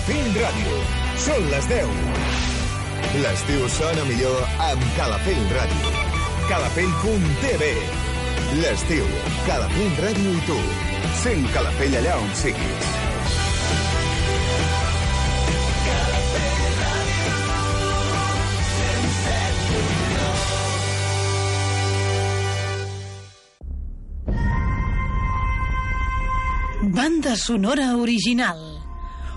Calafell Ràdio. Són les 10. L'estiu sona millor amb Calafell Ràdio. Calafell.tv L'estiu, Calafell Ràdio i tu. Sent Calafell allà on siguis. Banda sonora original.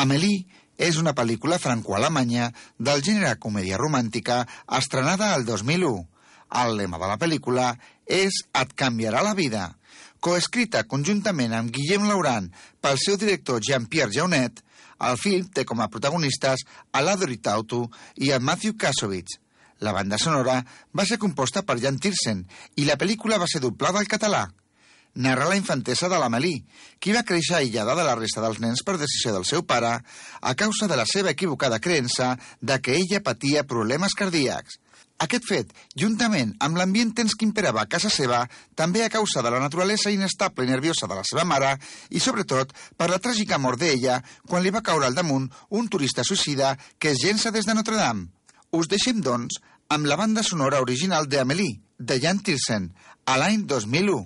Amélie és una pel·lícula franco-alemanya del gènere comèdia romàntica estrenada el 2001. El lema de la pel·lícula és Et canviarà la vida. Coescrita conjuntament amb Guillem Laurent pel seu director Jean-Pierre Jaunet, el film té com a protagonistes a l'Adori Tautu i a Matthew Kasovitz. La banda sonora va ser composta per Jan Tiersen i la pel·lícula va ser doblada al català narra la infantesa de l'Amelí, qui va créixer aïllada de la resta dels nens per decisió del seu pare a causa de la seva equivocada creença de que ella patia problemes cardíacs. Aquest fet, juntament amb l'ambient tens que imperava a casa seva, també a causa de la naturalesa inestable i nerviosa de la seva mare i, sobretot, per la tràgica mort d'ella quan li va caure al damunt un turista suïcida que es llença des de Notre Dame. Us deixem, doncs, amb la banda sonora original d'Amélie, de Jan Tiersen, a l'any 2001.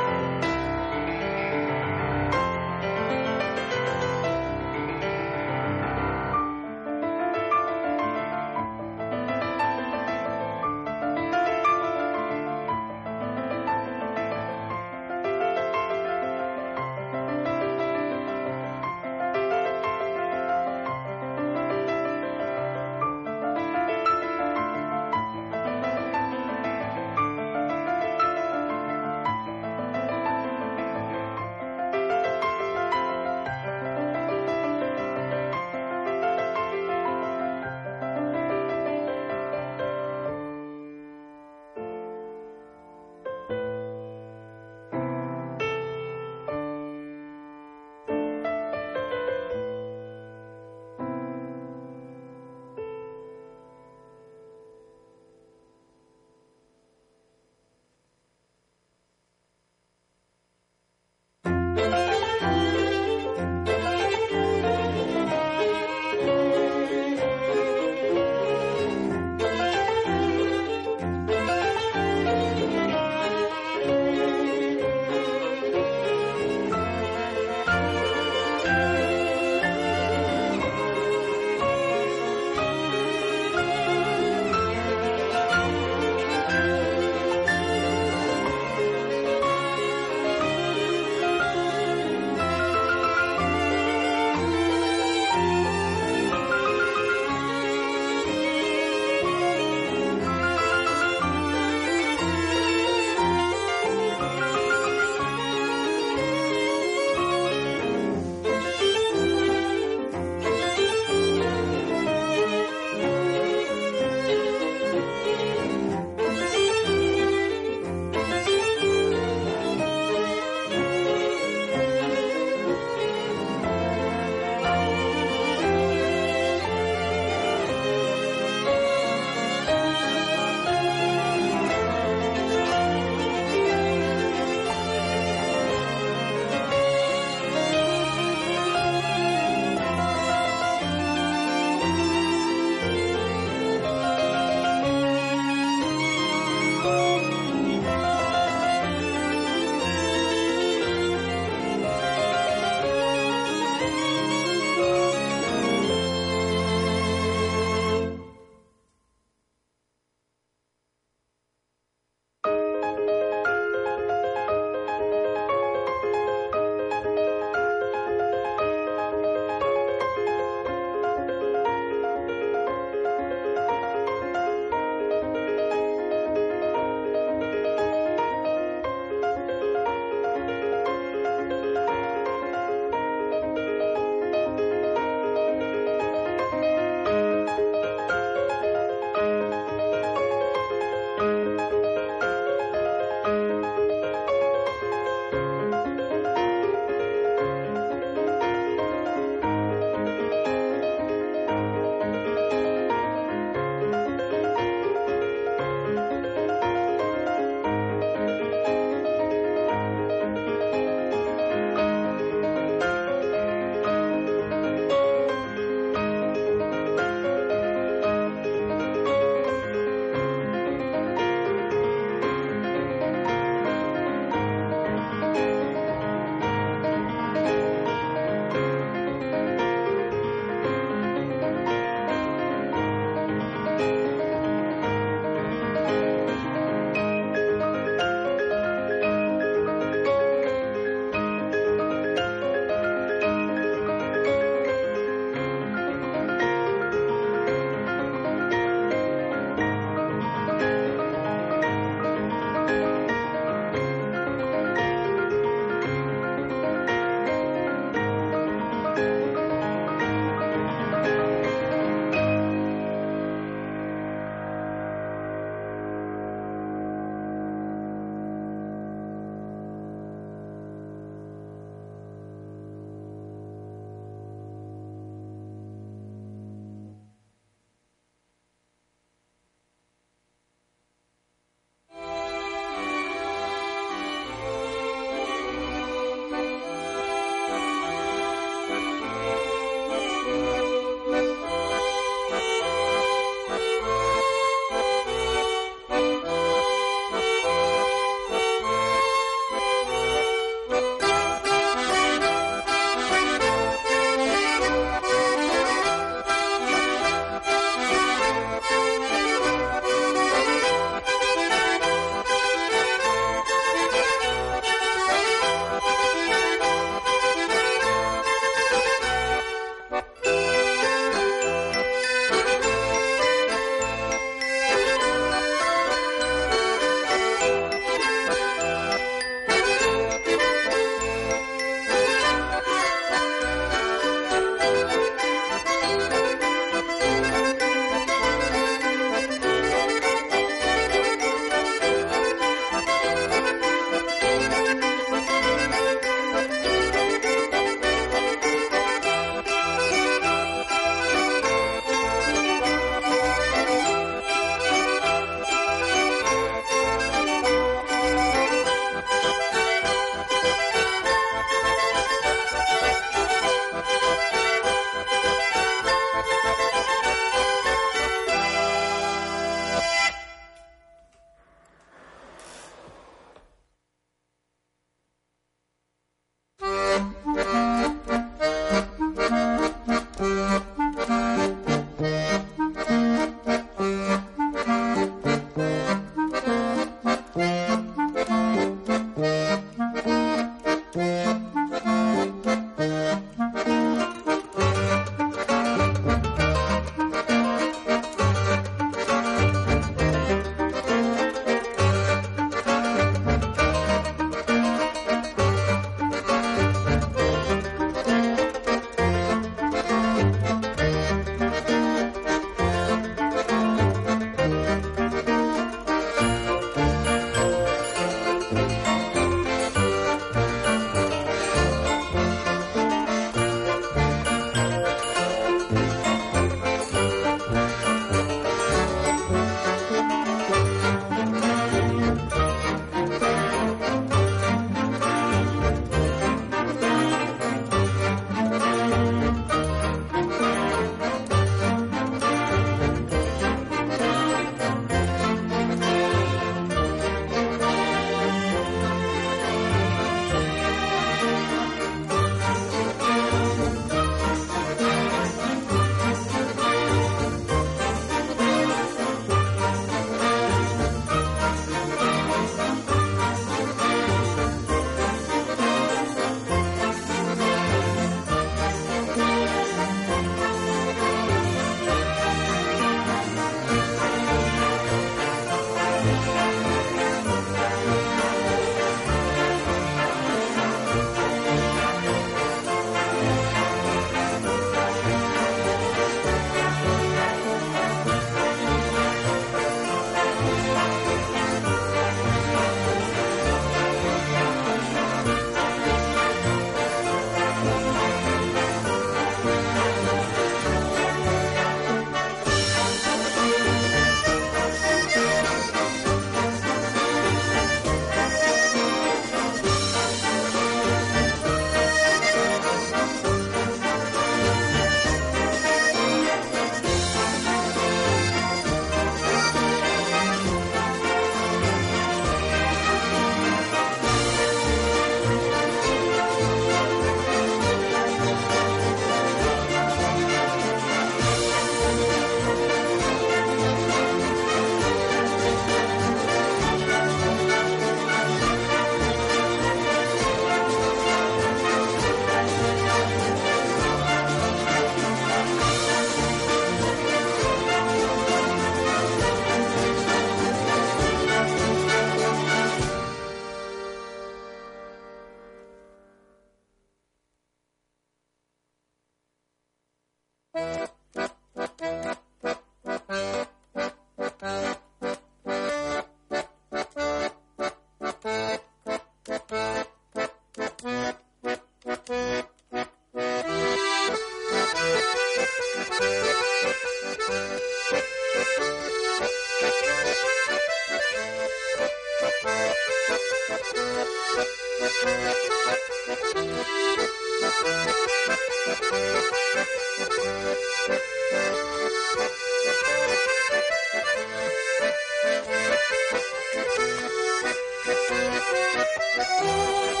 Música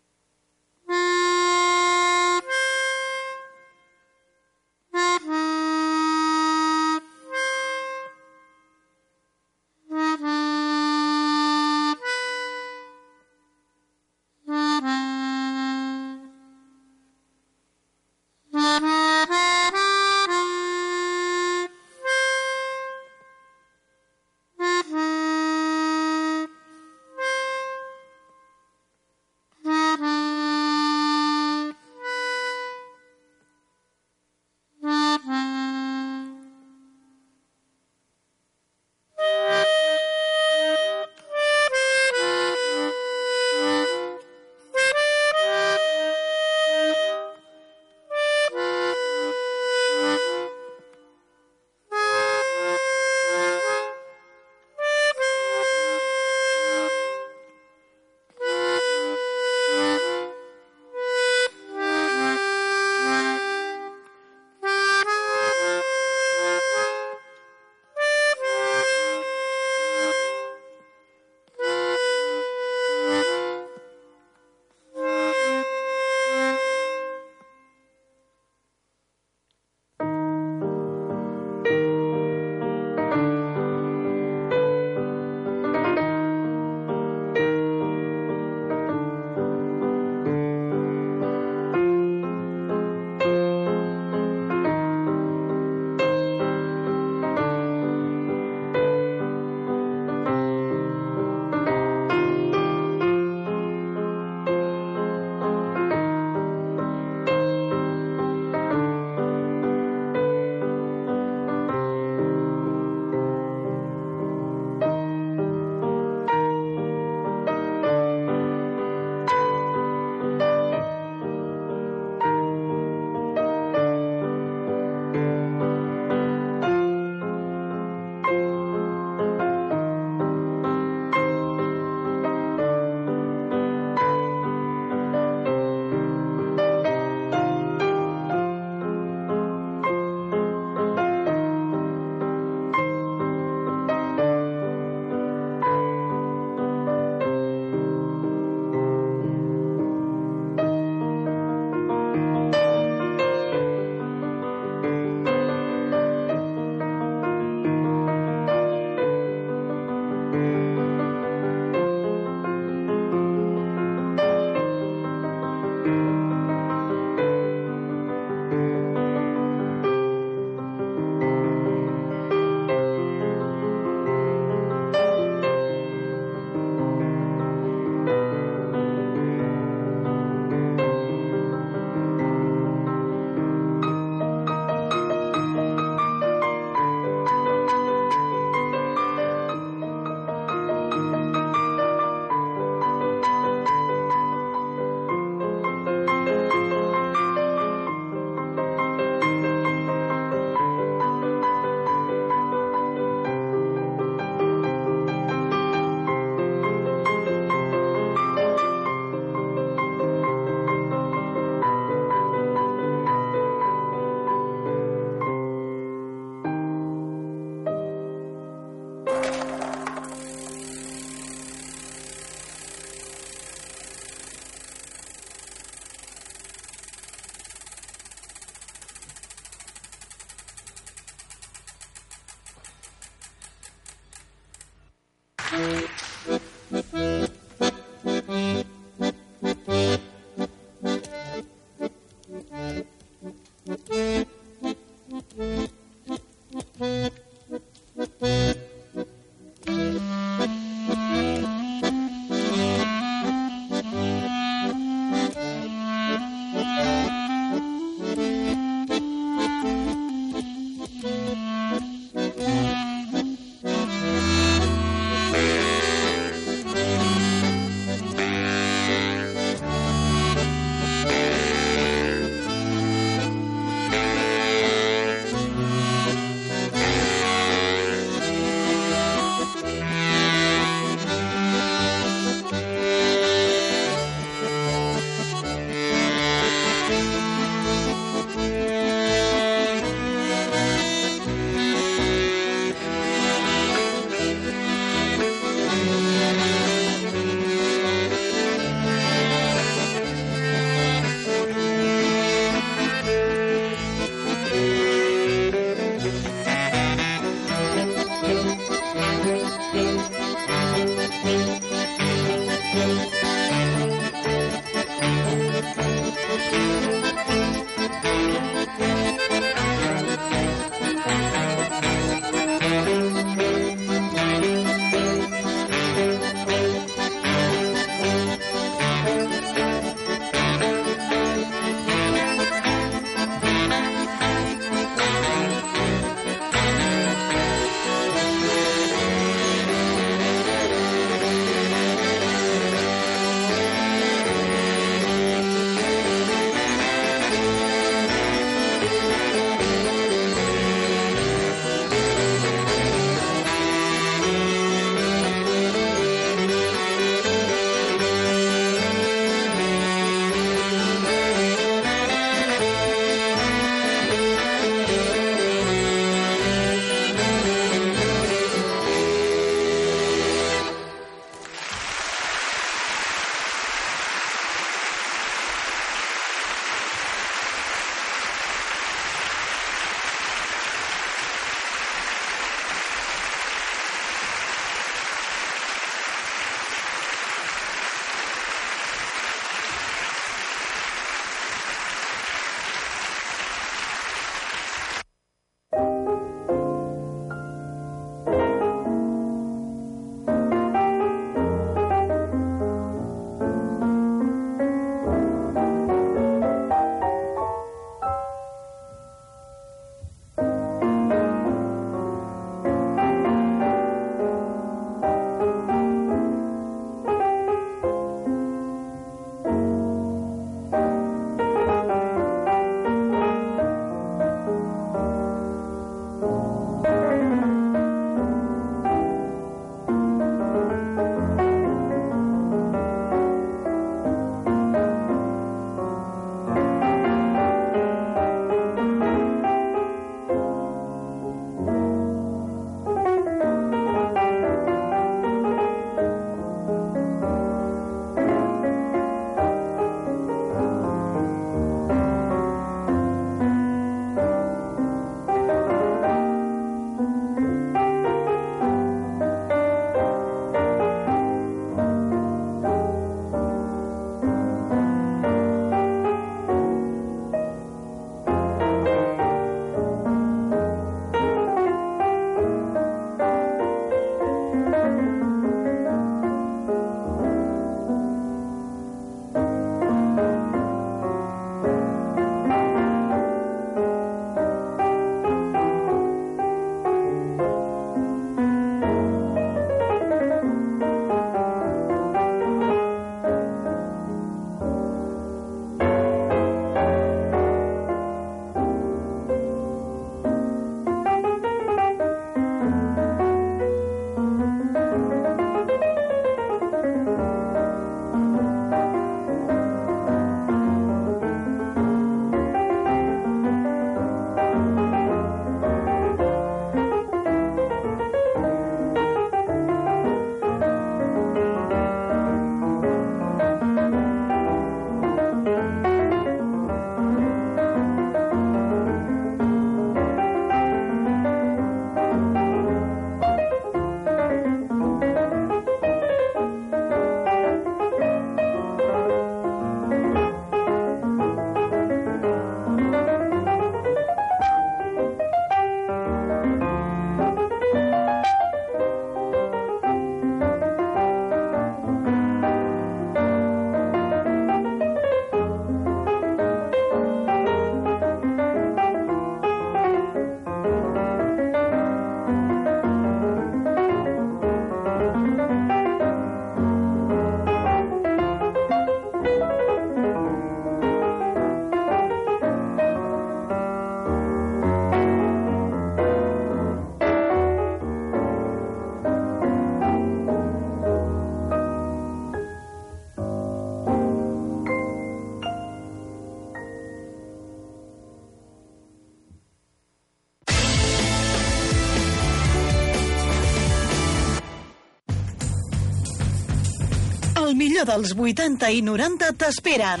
millor dels 80 i 90 t'esperen.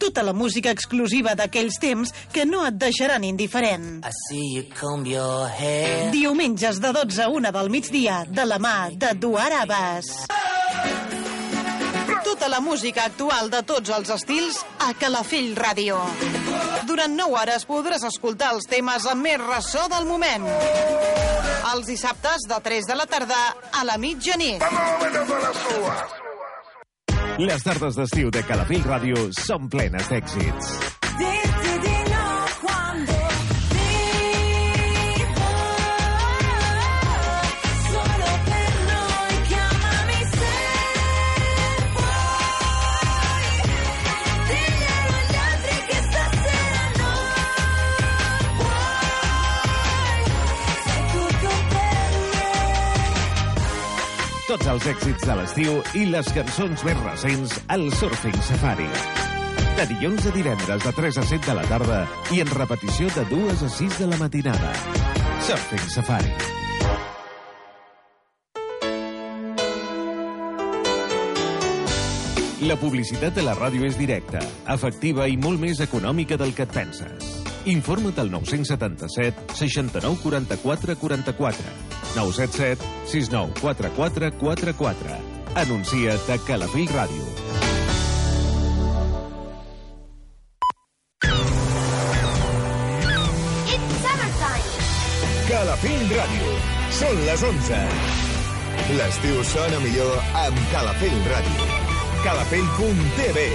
Tota la música exclusiva d'aquells temps que no et deixaran indiferent. Diumenges de 12 a 1 del migdia, de la mà de Duar Abbas. Tota la música actual de tots els estils a Calafell Ràdio. Durant 9 hores podràs escoltar els temes amb més ressò del moment. Els dissabtes de 3 de la tarda a la mitjanit. Les tardes d'estiu de Calafell Ràdio són plenes d'èxits. Tots els èxits de l'estiu i les cançons més recents al Surfing Safari. De dilluns a divendres de 3 a 7 de la tarda i en repetició de 2 a 6 de la matinada. Surfing Safari. La publicitat de la ràdio és directa, efectiva i molt més econòmica del que et penses. Informa't al 977 69 44 44. 977 69 44 44. Anuncia't a Calafell Ràdio. Calafell Ràdio. Són les 11. L'estiu sona millor amb Calafell Ràdio. Calafell.tv